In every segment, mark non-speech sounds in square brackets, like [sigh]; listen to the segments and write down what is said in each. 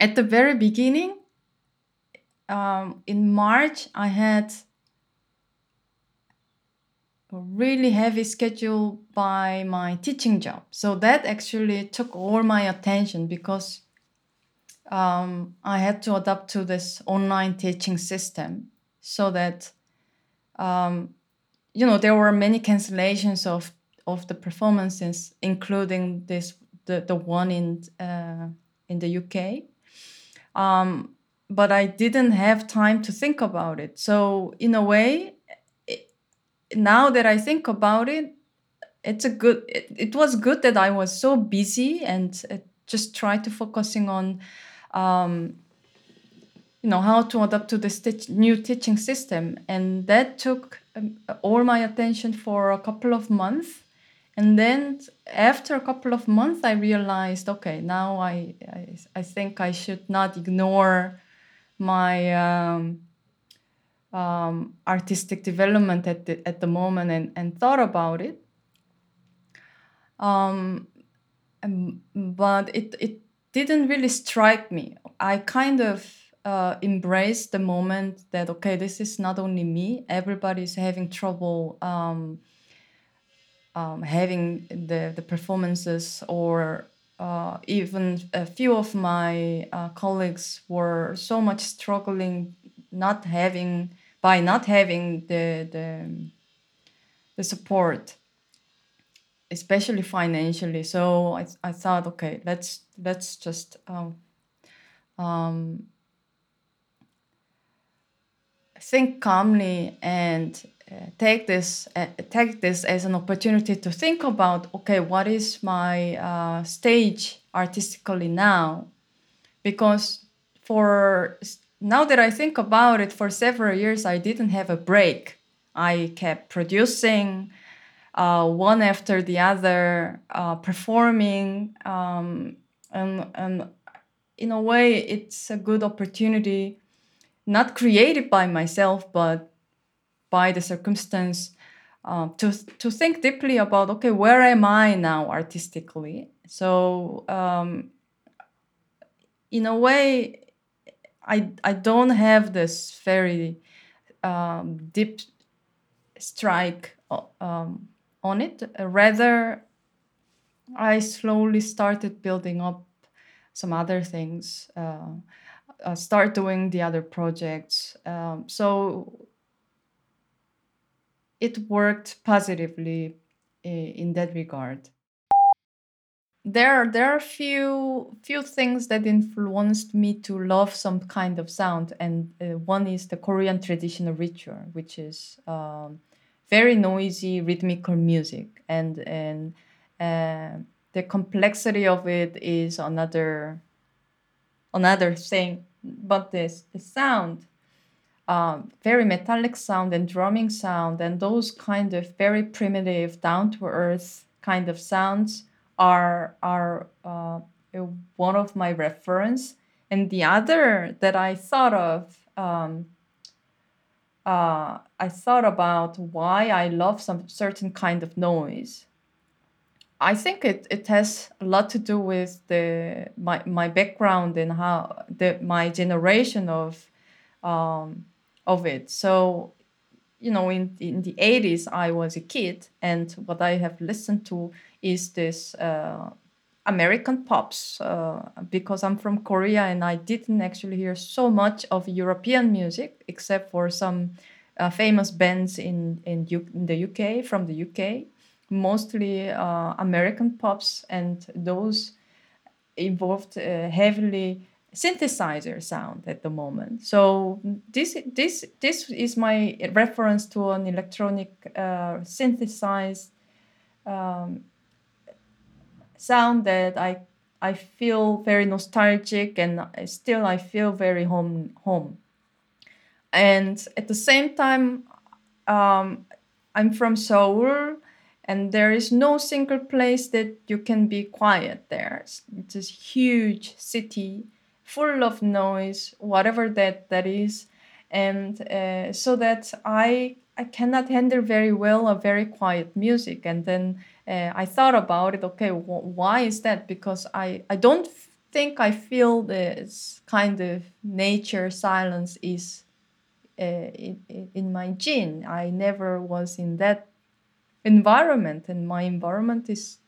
at the very beginning, um, in March, I had a really heavy schedule by my teaching job. So that actually took all my attention because um, I had to adapt to this online teaching system so that um, you know there were many cancellations of of the performances, including this the, the one in uh, in the UK. Um, but I didn't have time to think about it. So in a way, it, now that I think about it, it's a good. It, it was good that I was so busy and uh, just tried to focusing on. Um, you know how to adapt to this new teaching system and that took um, all my attention for a couple of months and then after a couple of months i realized okay now i i, I think i should not ignore my um, um, artistic development at the, at the moment and, and thought about it. Um, but it, it didn't really strike me. I kind of uh, embrace the moment that okay this is not only me. Everybody's having trouble um, um, having the, the performances or uh, even a few of my uh, colleagues were so much struggling not having by not having the the, the support especially financially. So I, I thought okay let's let's just um, um, think calmly and take this uh, take this as an opportunity to think about okay what is my uh, stage artistically now? Because for now that i think about it for several years i didn't have a break. I kept producing uh, one after the other uh, performing um, and, and in a way it's a good opportunity not created by myself, but by the circumstance, uh, to to think deeply about okay, where am I now artistically? So um, in a way, I I don't have this very um, deep strike um, on it. rather, I slowly started building up some other things. Uh, uh, start doing the other projects. Um, so it worked positively in that regard. There, there are few few things that influenced me to love some kind of sound, and uh, one is the Korean traditional ritual, which is um, very noisy rhythmical music, and and uh, the complexity of it is another another thing but this the sound um, very metallic sound and drumming sound and those kind of very primitive down to earth kind of sounds are are uh, one of my reference. And the other that i thought of um, uh, i thought about why i love some certain kind of noise. I think it, it has a lot to do with the my, my background and how the my generation of um, of it. So, you know, in in the eighties, I was a kid, and what I have listened to is this uh, American pops uh, because I'm from Korea and I didn't actually hear so much of European music except for some uh, famous bands in in, U- in the UK from the UK mostly uh, American pops, and those involved uh, heavily synthesizer sound at the moment. So this this this is my reference to an electronic uh, synthesized um, sound that I I feel very nostalgic and still I feel very home home. And at the same time, um, I'm from Seoul, and there is no single place that you can be quiet there it's a huge city full of noise whatever that that is and uh, so that i i cannot handle very well a very quiet music and then uh, i thought about it okay wh- why is that because i i don't think I feel this kind of nature silence is uh, in, in my gene. I never was in that environment, and my environment is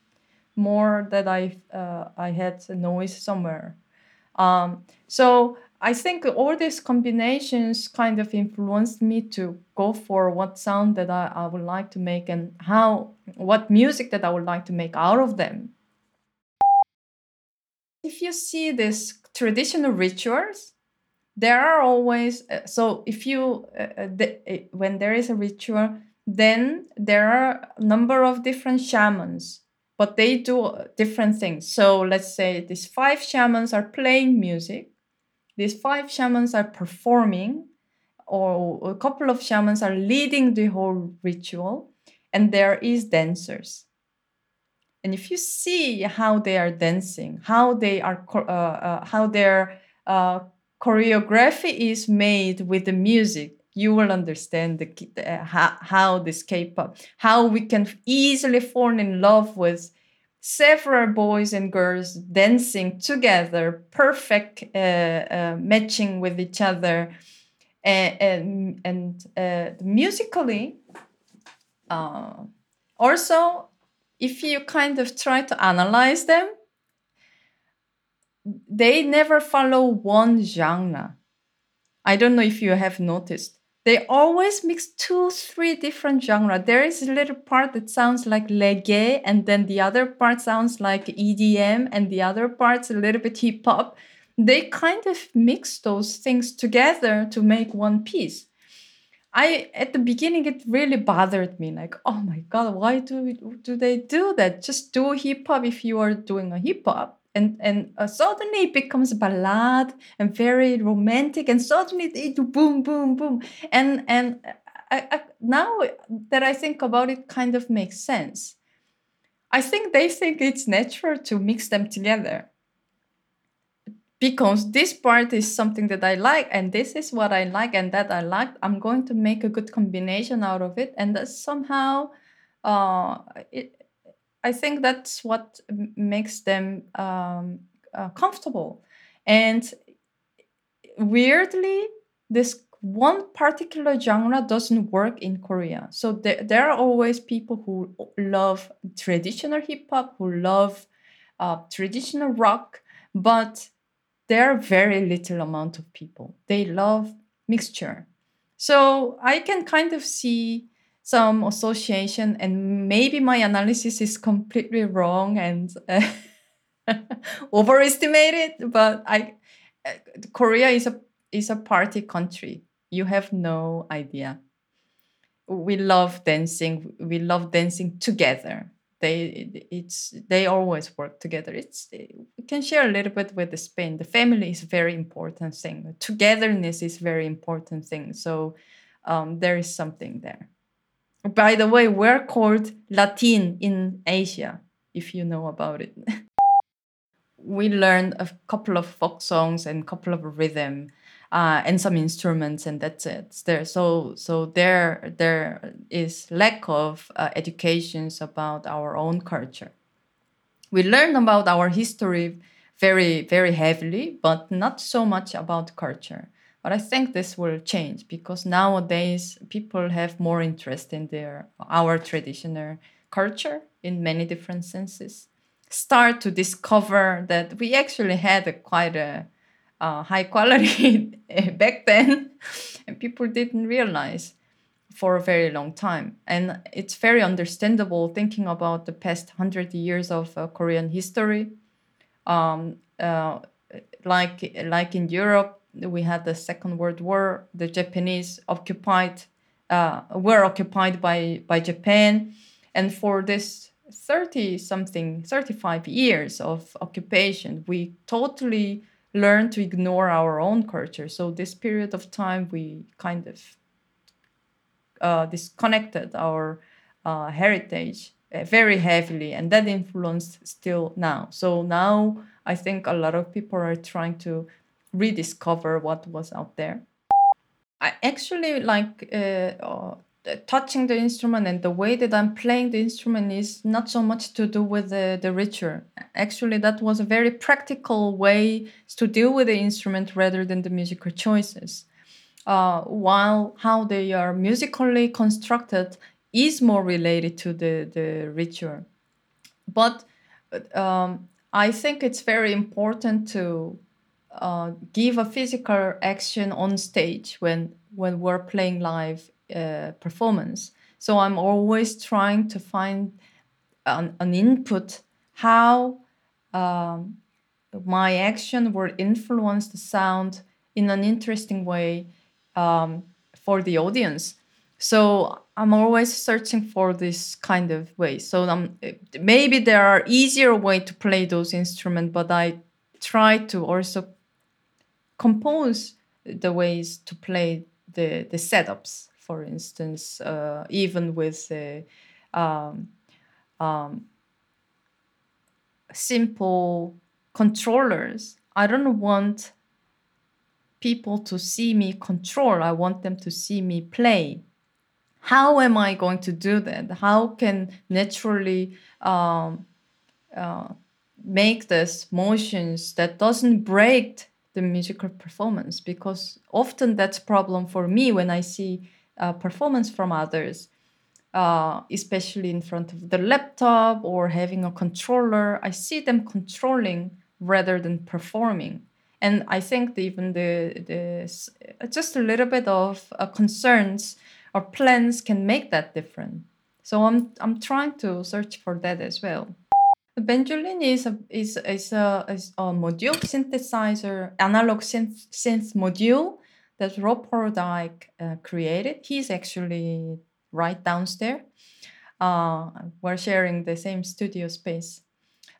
more that I uh, I had noise somewhere. Um, so I think all these combinations kind of influenced me to go for what sound that I, I would like to make and how what music that I would like to make out of them. If you see these traditional rituals, there are always uh, so if you uh, uh the, uh, when there is a ritual, then there are a number of different shamans but they do different things. So let's say these five shamans are playing music, these five shamans are performing, or a couple of shamans are leading the whole ritual, and there is dancers. And if you see how they are dancing, how they are, uh, uh, how their uh, choreography is made with the music, you will understand the, uh, how, how this K-pop, how we can easily fall in love with several boys and girls dancing together, perfect uh, uh, matching with each other, and and, and uh, musically. Uh, also, if you kind of try to analyze them, they never follow one genre. I don't know if you have noticed. They always mix two, three different genres. There is a little part that sounds like reggae, and then the other part sounds like EDM, and the other part's a little bit hip hop. They kind of mix those things together to make one piece. I at the beginning it really bothered me like oh my god why do do they do that just do hip hop if you are doing a hip hop and and uh, suddenly it becomes a ballad and very romantic and suddenly it boom boom boom. And and I, I, now that i think about it kind of makes sense. I think they think it's natural to mix them together. Because this part is something that i like and this is what i like and that i like. I'm going to make a good combination out of it and that somehow uh, it, I think that's what makes them um, uh, comfortable. And weirdly, this one particular genre doesn't work in Korea. So there, there are always people who love traditional hip hop, who love uh, traditional rock, but there are very little amount of people. They love mixture. So I can kind of see some association and maybe my analysis is completely wrong and uh, [laughs] overestimated but i uh, korea is a is a party country. You have no idea. We love dancing. We love dancing together. They it's they always work together. It's we can share a little bit with the spain. The family is a very important thing. Togetherness is very important thing. So um, there is something there by the way, we're called Latin in Asia, if you know about it. [laughs] we learned a couple of folk songs and couple of rhythm uh, and some instruments, and that's it. There, so so there there is lack of uh, educations about our own culture. We learn about our history very very heavily, but not so much about culture. But I think this will change because nowadays people have more interest in their our traditional culture in many different senses. Start to discover that we actually had a quite a uh, high quality [laughs] back then, and people didn't realize for a very long time. And it's very understandable thinking about the past hundred years of uh, Korean history. Um, uh, like like in Europe, we had the Second World War. The Japanese occupied uh, were occupied by by Japan, and for this 30 something 35 years of occupation we totally learned to ignore our own culture. So this period of time we kind of uh, disconnected our uh, heritage uh, very heavily. And that influenced still now. So now i think a lot of people are trying to rediscover what was out there. I actually like uh, uh, touching the instrument and the way that I'm playing the instrument is not so much to do with the, the ritual. Actually, that was a very practical way to deal with the instrument rather than the musical choices. Uh, while how they are musically constructed is more related to the, the ritual. But um, I think it's very important to uh, give a physical action on stage when when we're playing live uh, performance. So I'm always trying to find an, an input how um, my action will influence the sound in an interesting way um, for the audience. So I'm always searching for this kind of way. So um, maybe there are easier way to play those instruments, but I try to also compose the ways to play the the setups. For instance, uh, even with the um, um, simple controllers, I don't want people to see me control. I want them to see me play how am I going to do that? How can naturally um, uh, make this motions that doesn't break the musical performance? Because often that's problem for me when I see uh, performance from others, uh, especially in front of the laptop or having a controller. I see them controlling rather than performing. And I think even the, the just a little bit of uh, concerns or plans can make that different. So I'm I'm trying to search for that as well. The Benjolin is a is is a, is a module synthesizer, analog synth, synth module that Rob Hordijk uh, created. He's actually right downstairs. Uh, we're sharing the same studio space.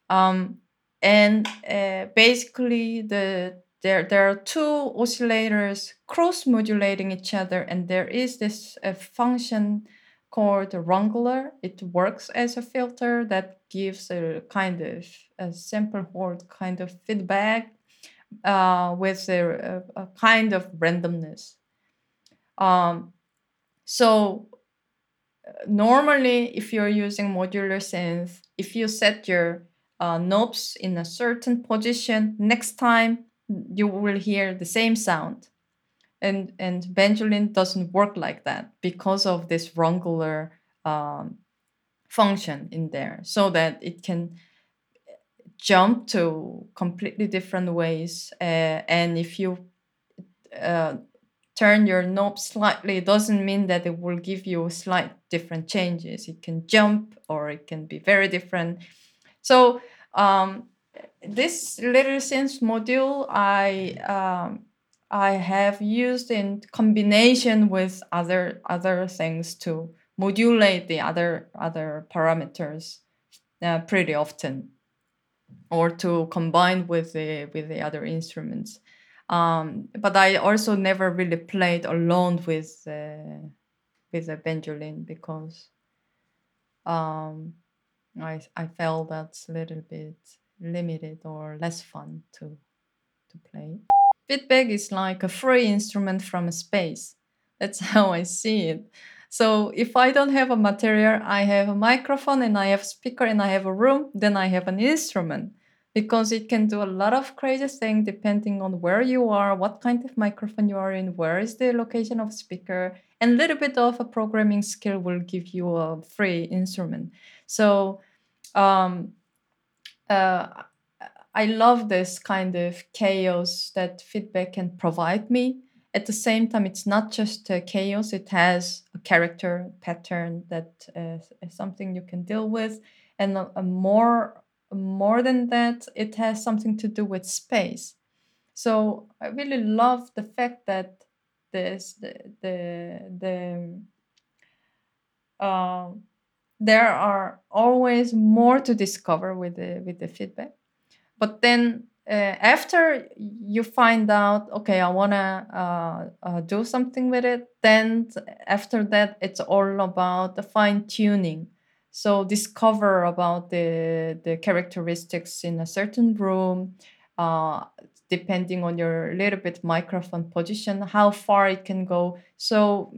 Um, and uh, basically the there there are two oscillators cross modulating each other and there is this uh, function called rungler it works as a filter that gives a kind of a sample hold kind of feedback uh, with a, a, a, kind of randomness um, so uh, normally if you're using modular synth if you set your uh, knobs in a certain position next time you will hear the same sound. And and Benjolin doesn't work like that because of this rungler um, function in there, so that it can jump to completely different ways. Uh, and if you uh, turn your knob slightly, it doesn't mean that it will give you slight different changes. It can jump or it can be very different. So um, this little synth module I um, I have used in combination with other other things to modulate the other other parameters uh, pretty often, or to combine with the with the other instruments. Um, but I also never really played alone with uh, with a Benjolin because um, I I felt that's a little bit limited or less fun to to play. Feedback is like a free instrument from space. That's [laughs] how I see it. So if I don't have a material, I have a microphone and I have a speaker and I have a room, then I have an instrument because it can do a lot of crazy things depending on where you are, what kind of microphone you are in, where is the location of speaker, and a little bit of a programming skill will give you a free instrument. So um, uh, I love this kind of chaos that feedback can provide me. At the same time, it's not just uh, chaos, it has a character pattern that uh, is something you can deal with. And a, a more, more than that, it has something to do with space. So I really love the fact that this, the, the, the, uh, there are always more to discover with the with the feedback but then uh, after you find out okay i want to uh, uh, do something with it then after that it's all about the fine tuning so discover about the the characteristics in a certain room uh, depending on your little bit microphone position how far it can go. So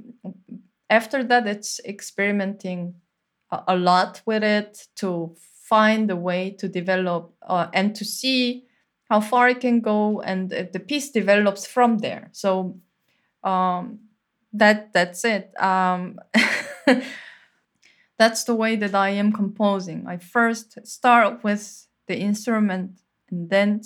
after that, it's experimenting a, a lot with it to find a way to develop uh, and to see how far it can go, and the piece develops from there. So um, that that's it. Um, [laughs] that's the way that I am composing. I first start with the instrument and then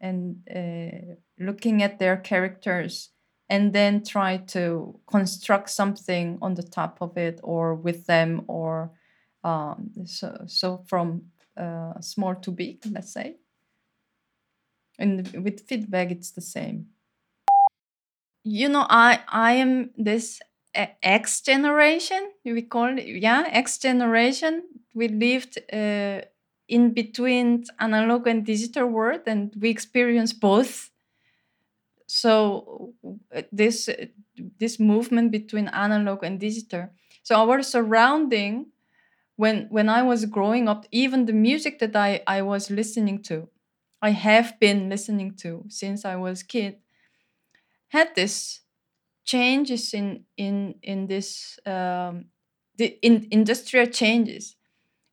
and uh, looking at their characters and then try to construct something on the top of it or with them or um, so, so from uh, small to big let's say. And with feedback it's the same. You know i i am this x generation we call it yeah x generation. We lived uh, in between analog and digital world and we experience both. So uh, this uh, this movement between analog and digital. So our surrounding when when i was growing up even the music that i i was listening to i have been listening to since i was kid had this changes in in in this um, the in industrial changes.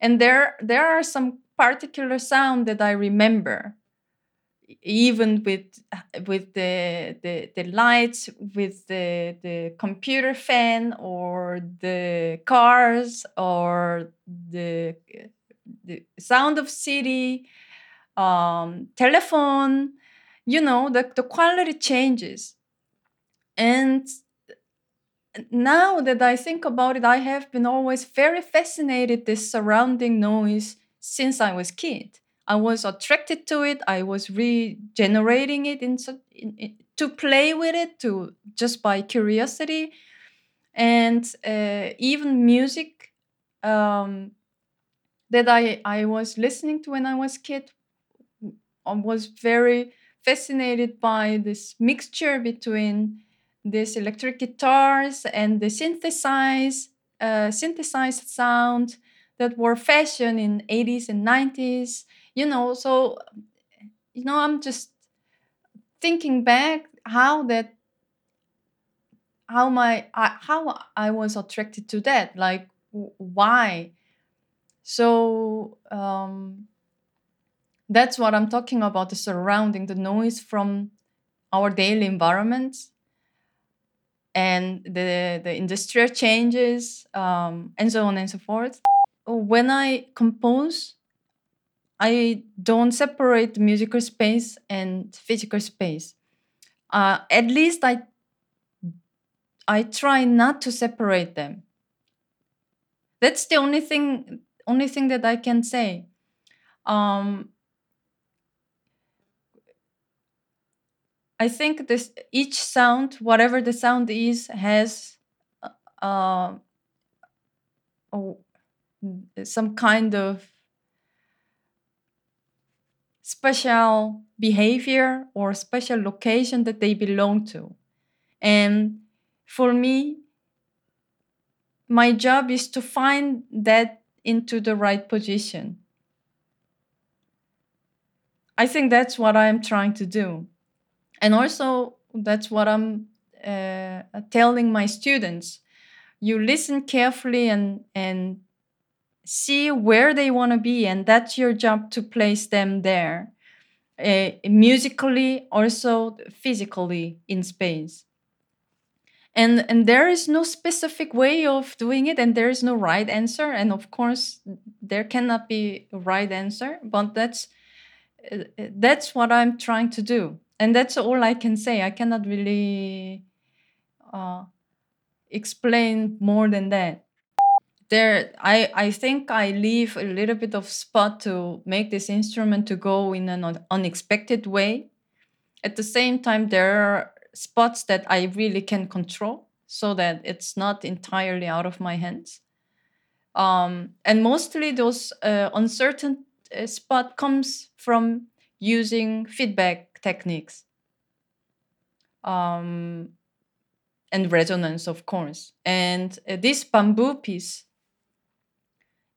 And there there are some particular sound that i remember even with with the, the the lights with the the computer fan or the cars or the the sound of city um, telephone you know the, the quality changes. And now that i think about it i have been always very fascinated this surrounding noise since i was kid I was attracted to it. I was regenerating it in, in, in, to play with it, to just by curiosity, and uh, even music um, that I I was listening to when I was kid. I was very fascinated by this mixture between these electric guitars and the synthesized uh, synthesized sound that were fashion in 80s and 90s you know so you know i'm just thinking back how that how my how i was attracted to that like why? So um that's what i'm talking about the surrounding the noise from our daily environments and the the industrial changes um, and so on and so forth. When i compose I don't separate musical space and physical space. Uh, at least I I try not to separate them. That's the only thing only thing that I can say. Um, I think this each sound, whatever the sound is, has uh, uh, some kind of special behavior or special location that they belong to. And for me, my job is to find that into the right position. I think that's what I'm trying to do. And also, that's what I'm uh, telling my students. You listen carefully and, and see where they want to be and that's your job to place them there uh, musically also physically in space. And and there is no specific way of doing it and there is no right answer and of course there cannot be a right answer but that's uh, that's what i'm trying to do. And that's all i can say. I cannot really uh, explain more than that there i i think i leave a little bit of spot to make this instrument to go in an unexpected way. At the same time there are spots that i really can control so that it's not entirely out of my hands. Um, and mostly those uh, uncertain uh, spot comes from using feedback techniques um, and resonance of course. And uh, this bamboo piece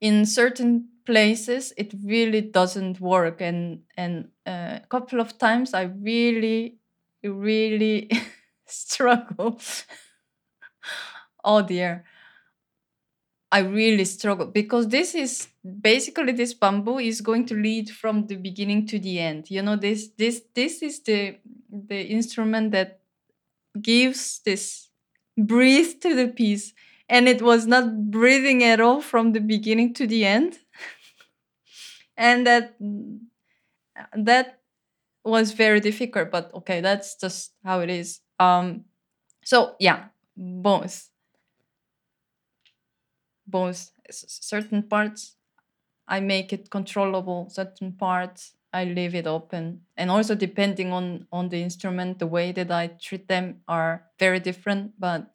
in certain places it really doesn't work. And and uh, a couple of times i really really [laughs] struggle oh dear I really struggle because this is basically this bamboo is going to lead from the beginning to the end. You know, this this this is the the instrument that gives this breathe to the piece and it was not breathing at all from the beginning to the end. [laughs] And that that was very difficult but okay that's just how it is. Um so yeah both. Both certain parts i make it controllable certain parts i leave it open. And also depending on on the instrument the way that i treat them are very different but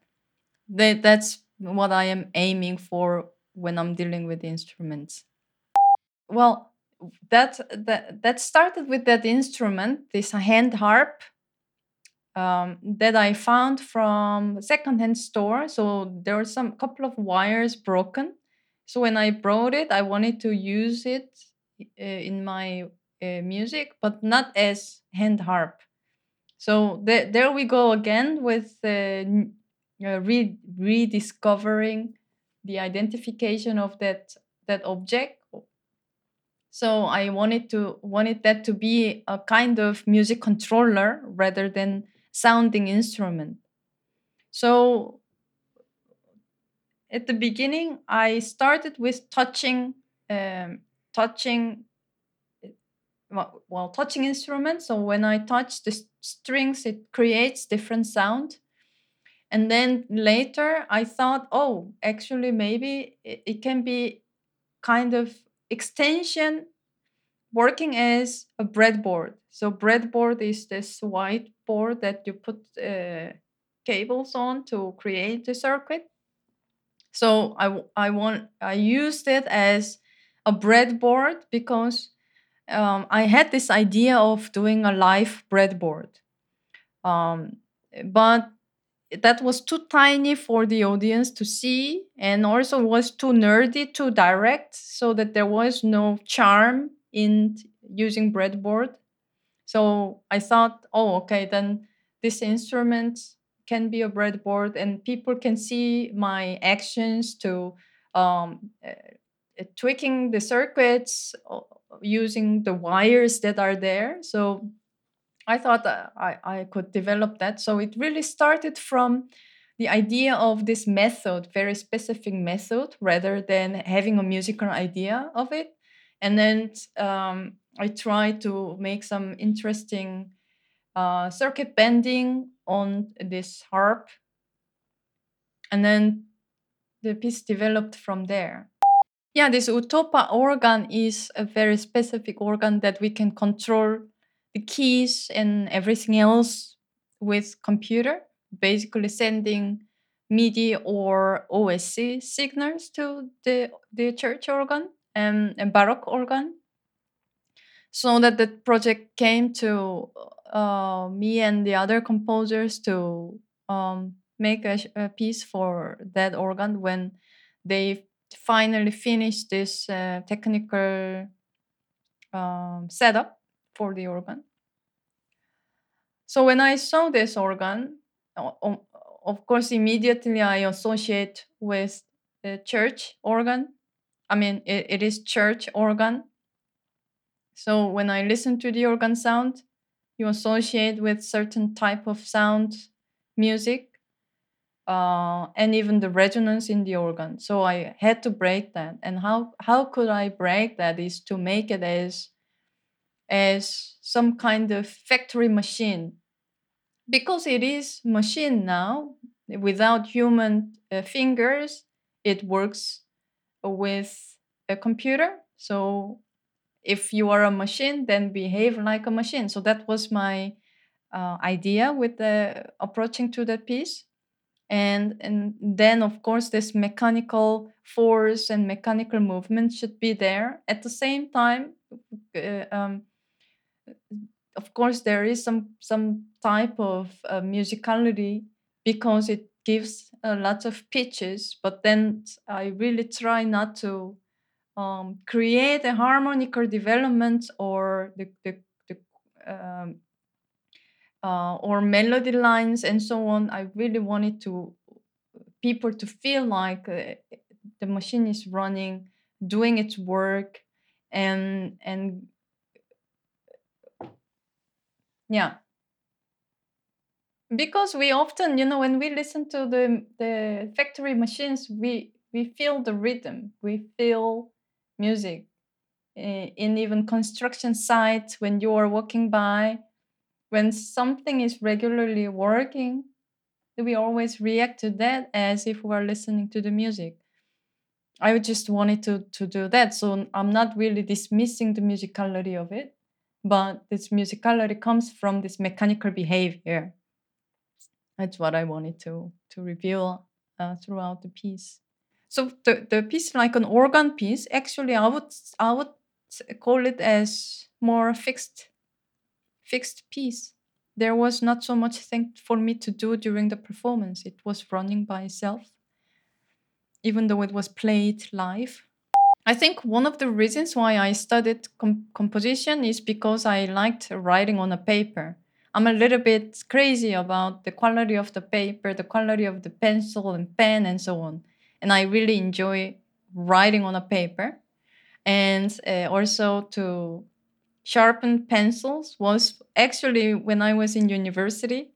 they, that's what i am aiming for when i'm dealing with instruments well that that that started with that instrument this hand harp um, that I found from a secondhand store. So there were some couple of wires broken. So when I brought it, I wanted to use it uh, in my uh, music, but not as hand harp. So th- there we go again with uh, re- rediscovering the identification of that that object. So I wanted to wanted that to be a kind of music controller rather than sounding instrument. So at the beginning, I started with touching, um, touching, well, touching instruments. So when I touch the strings, it creates different sound. And then later, I thought, oh, actually, maybe it, it can be kind of extension working as a breadboard. So breadboard is this white board that you put uh, cables on to create the circuit. So I I want I used it as a breadboard because um, I had this idea of doing a live breadboard, um, but that was too tiny for the audience to see, and also was too nerdy to direct, so that there was no charm in using breadboard. So I thought, oh, okay, then this instrument can be a breadboard, and people can see my actions to um, uh, tweaking the circuits using the wires that are there. So I thought I, I could develop that. So it really started from the idea of this method, very specific method, rather than having a musical idea of it. And then um, I tried to make some interesting uh, circuit bending on this harp. And then the piece developed from there. Yeah, this Utopa organ is a very specific organ that we can control keys and everything else with computer, basically sending MIDI or OSC signals to the, the church organ and, and Baroque organ. So that the project came to uh, me and the other composers to um, make a, a, piece for that organ when they finally finished this uh, technical um, setup for the organ. So when I saw this organ, of course, immediately I associate with the church organ. I mean, it, it is church organ. So when I listen to the organ sound, you associate with certain type of sound music uh, and even the resonance in the organ. So I had to break that. And how how could I break that is to make it as as some kind of factory machine. Because it is machine now without human uh, fingers it works with a computer. So if you are a machine then behave like a machine. So that was my uh, idea with the approaching to the piece. And and then of course this mechanical force and mechanical movement should be there. At the same time uh, um, of course there is some some type of uh, musicality because it gives a lot of pitches but then i really try not to um, create a harmonical development or the, the, the um, uh, or melody lines and so on. I really wanted to people to feel like uh, the machine is running, doing its work, and and yeah. Because we often you know when we listen to the the factory machines we we feel the rhythm we feel music eh, in even construction sites when you are walking by when something is regularly working we always react to that as if we are listening to the music. I just wanted to to do that so i'm not really dismissing the musicality of it but this musicality comes from this mechanical behavior. That's what i wanted to to reveal uh, throughout the piece. So the, the piece like an organ piece actually i would i would call it as more fixed fixed piece. There was not so much thing for me to do during the performance. It was running by itself. Even though it was played live i think one of the reasons why i studied com- composition is because i liked writing on a paper i'm a little bit crazy about the quality of the paper the quality of the pencil and pen and so on and i really enjoy writing on a paper and uh, also to sharpen pencils was actually when I was in university,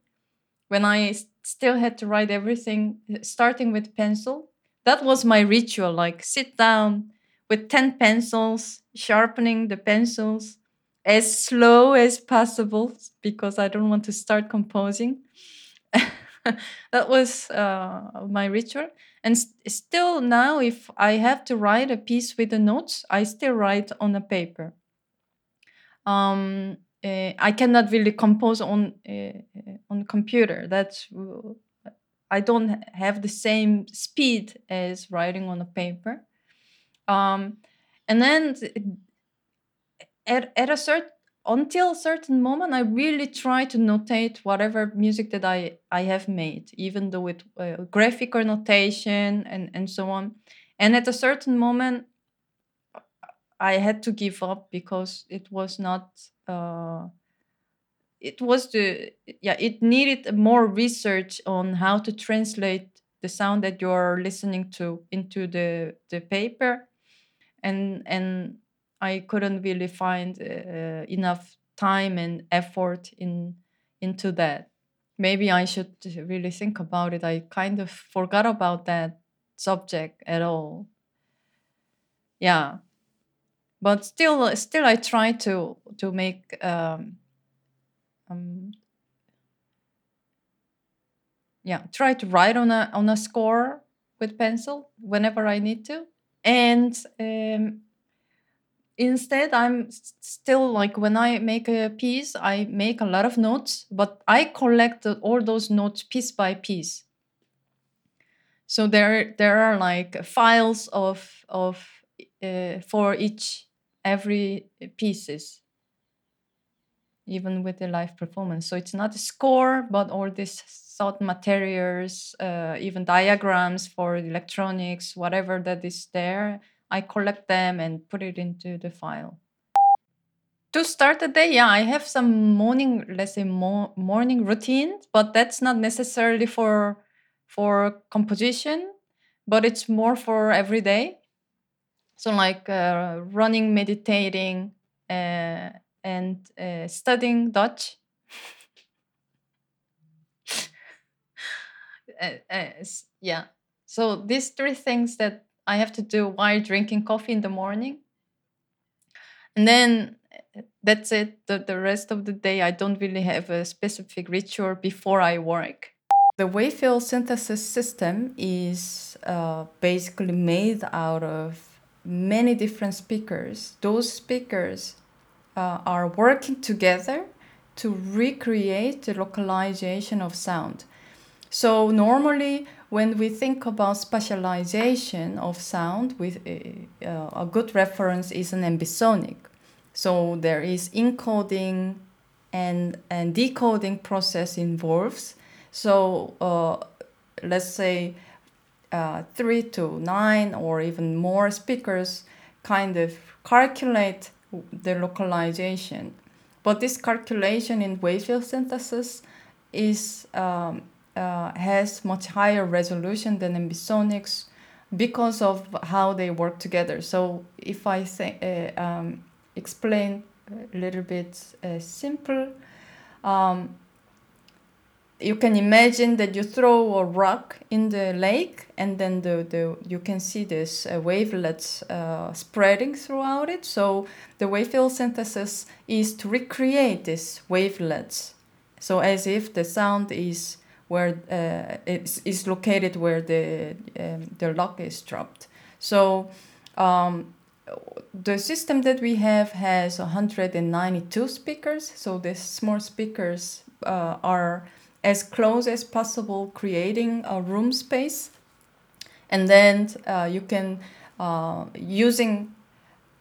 when I still had to write everything starting with pencil. That was my ritual like sit down with 10 pencils, sharpening the pencils as slow as possible because I don't want to start composing. [laughs] that was uh, my ritual. And st- still now, if I have to write a piece with the notes, I still write on a paper. Um, uh, I cannot really compose on uh, on computer. That's I don't have the same speed as writing on a paper. Um, and then at, at a certain until a certain moment i really try to notate whatever music that i i have made even though with uh, graphical notation and and so on. And at a certain moment i had to give up because it was not uh it was the yeah it needed more research on how to translate the sound that you're listening to into the the paper and and I couldn't really find uh, enough time and effort in into that. Maybe I should really think about it. I kind of forgot about that subject at all. Yeah, but still, still, I try to to make um, um, yeah, try to write on a on a score with pencil whenever I need to, and um, instead i'm still like when i make a piece i make a lot of notes but i collect all those notes piece by piece. So there there are like files of of uh, for each every pieces even with the live performance so it's not a score but all these thought materials uh, even diagrams for electronics whatever that is there I collect them and put it into the file. To start the day, yeah, I have some morning, let's say mo- morning routine, but that's not necessarily for for composition, but it's more for every day. So like uh, running, meditating, uh, and uh, studying Dutch. [laughs] Uh, uh, yeah. So these three things that I have to do while drinking coffee in the morning. And then eh, that's it. The, the rest of the day, I don't really have a specific ritual before I work. The wave-field synthesis system is uh, basically made out of many different speakers. Those speakers uh, are working together to recreate the localization of sound. So normally when we think about spatialization of sound, with a, uh, a good reference is an ambisonic. So there is encoding and, and decoding process involves. So uh, let's say uh, three to nine or even more speakers kind of calculate the localization. But this calculation in wave field synthesis is um, uh, has much higher resolution than ambisonics. because of how they work together. So if I say, uh, um, explain a little bit uh, simple, um, you can imagine that you throw a rock in the lake and then the, the you can see this uh, wavelets uh, spreading throughout it. So the wave synthesis is to recreate these wavelets. So as if the sound is where uh, it's, is located where the um, the lock is dropped. So um, the system that we have has 192 speakers. So these small speakers uh, are as close as possible, creating a room space. And then uh, you can, uh, using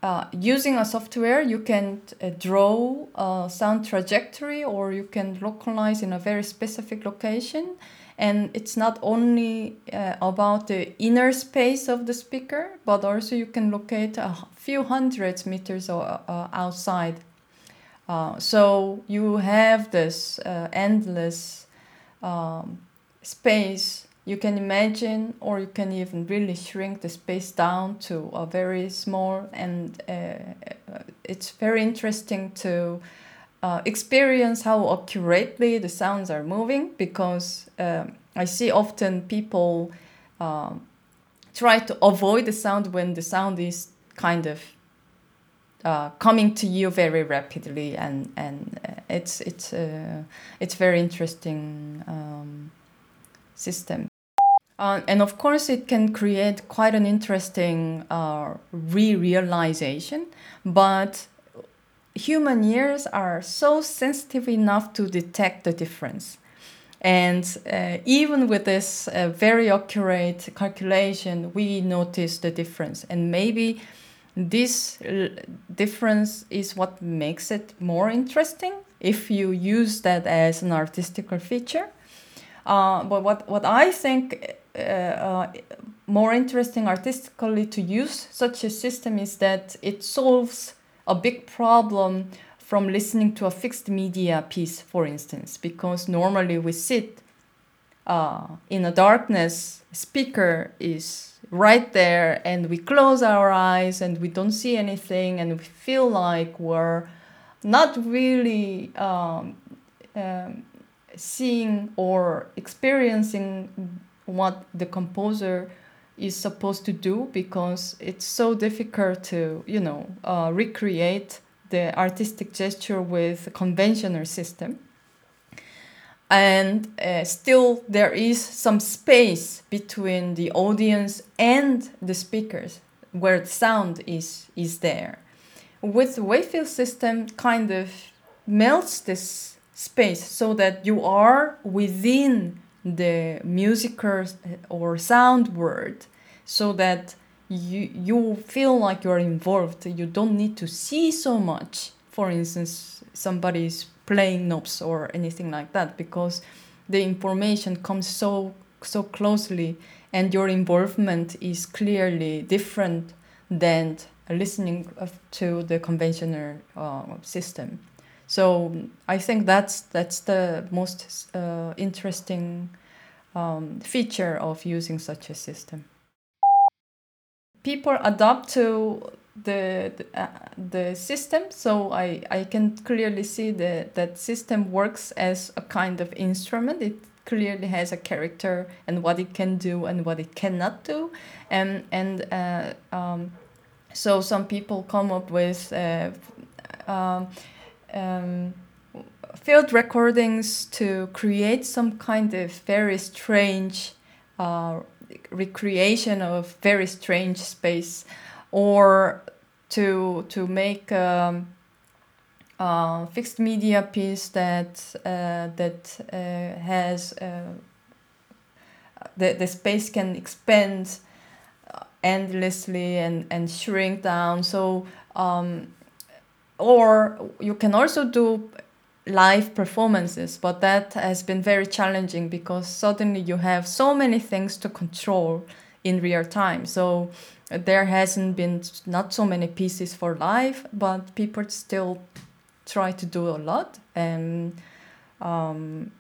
uh, using a software, you can uh, draw a sound trajectory or you can localize in a very specific location. And it's not only uh, about the inner space of the speaker, but also you can locate a few hundreds meters uh, outside. so you have this endless um, space you can imagine or you can even really shrink the space down to a very small and uh, uh, it's very interesting to uh, experience how accurately the sounds are moving because um, I see often people um, try to avoid the sound when the sound is kind of uh, coming to you very rapidly, and and uh, it's it's uh, it's very interesting um, system. Uh, and of course, it can create quite an interesting uh, re-realization. But human ears are so sensitive enough to detect the difference. And uh, even with this uh, very accurate calculation, we notice the difference. And maybe this difference is what makes it more interesting if you use that as an artistical feature. Uh, but what, what I think uh, uh, more interesting artistically to use such a system is that it solves a big problem from listening to a fixed media piece, for instance, because normally we sit uh, in a darkness, speaker is right there and we close our eyes and we don't see anything and we feel like we're not really um, um, seeing or experiencing what the composer is supposed to do because it's so difficult to you know uh, recreate the artistic gesture with a conventional system and uh, still there is some space between the audience and the speakers where the sound is is there. With the wavefield system kind of melts this space so that you are within the musical or sound world so that you you feel like you're involved. You don't need to see so much. For instance somebody's playing knobs or anything like that because the information comes so so closely and your involvement is clearly different than listening to the conventional uh, system. So i think that's that's the most uh, interesting um, feature of using such a system. People adapt to the the, uh, the system. So I, I can clearly see that that system works as a kind of instrument. It clearly has a character and what it can do and what it cannot do. And and uh, um, so some people come up with uh, um, um, field recordings to create some kind of very strange uh, recreation of very strange space or to to make um, a fixed media piece that uh, that uh, has uh, the the space can expand endlessly and and shrink down. So um, or you can also do live performances, but that has been very challenging because suddenly you have so many things to control in real time. So there hasn't been not so many pieces for live, but people still try to do a lot. And um,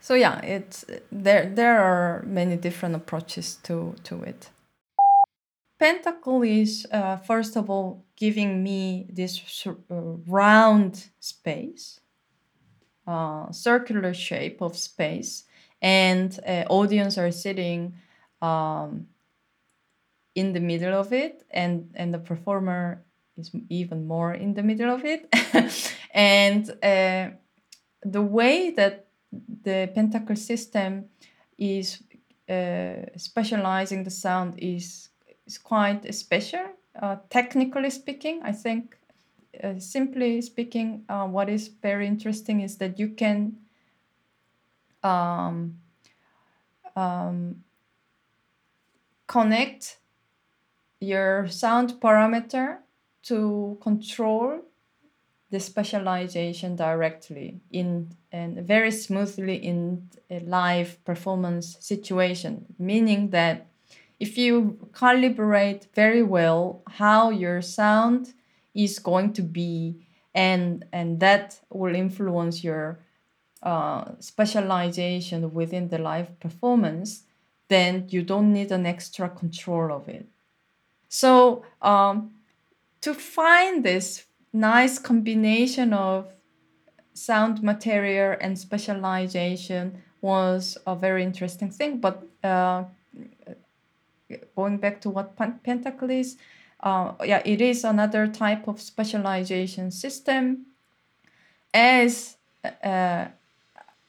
so yeah, it's there. There are many different approaches to to it. Pentacle is uh, first of all giving me this uh, round space, uh, circular shape of space, and uh, audience are sitting um, in the middle of it, and and the performer is even more in the middle of it, [laughs] and uh, the way that the pentacle system is uh, specializing the sound is is quite special. Uh, technically speaking, I think, uh, simply speaking, uh, what is very interesting is that you can um, um, connect your sound parameter to control the specialization directly in and very smoothly in a live performance situation. Meaning that if you calibrate very well how your sound is going to be and and that will influence your uh, specialization within the live performance then you don't need an extra control of it so um, to find this nice combination of sound material and specialization was a very interesting thing. But uh, going back to what Pentacle is, uh, yeah, it is another type of specialization system. As uh,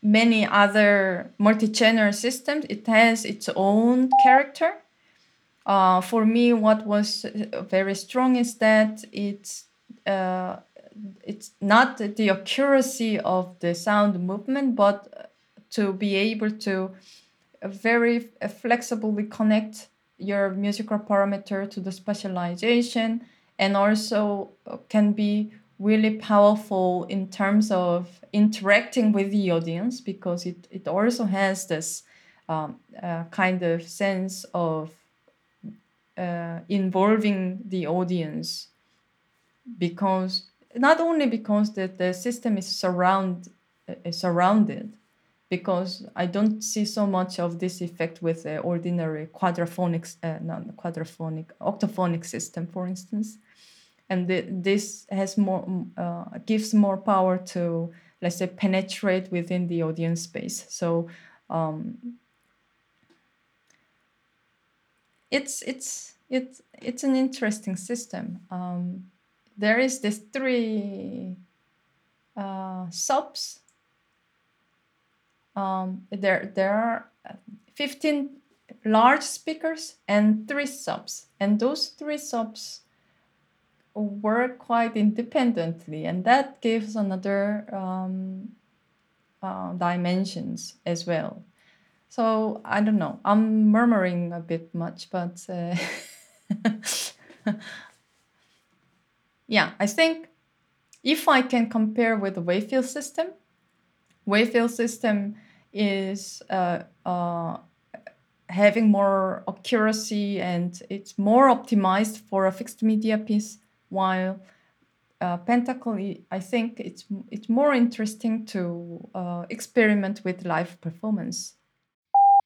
many other multi-channel systems, it has its own character. Uh, for me, what was very strong is that it's uh, it's not the accuracy of the sound movement, but to be able to very flexibly connect your musical parameter to the specialization and also can be really powerful in terms of interacting with the audience because it, it also has this um, uh, kind of sense of uh, involving the audience because not only because the, the system is surround uh, surrounded because I don't see so much of this effect with the ordinary quadraphonic, uh, not quadraphonic, octaphonic system, for instance. And the, this has more, uh, gives more power to, let's say, penetrate within the audience space. So um, it's it's it's it's an interesting system. Um, there is this three uh, subs. Um, there there are 15 large speakers and three subs, and those three subs work quite independently, and that gives another um, uh, dimensions as well. So I don't know. I'm murmuring a bit much, but uh, [laughs] yeah, I think if I can compare with the Wavefield system, Wavefield system is uh, uh, having more accuracy and it's more optimized for a fixed media piece, while uh, Pentacle, I think it's it's more interesting to uh, experiment with live performance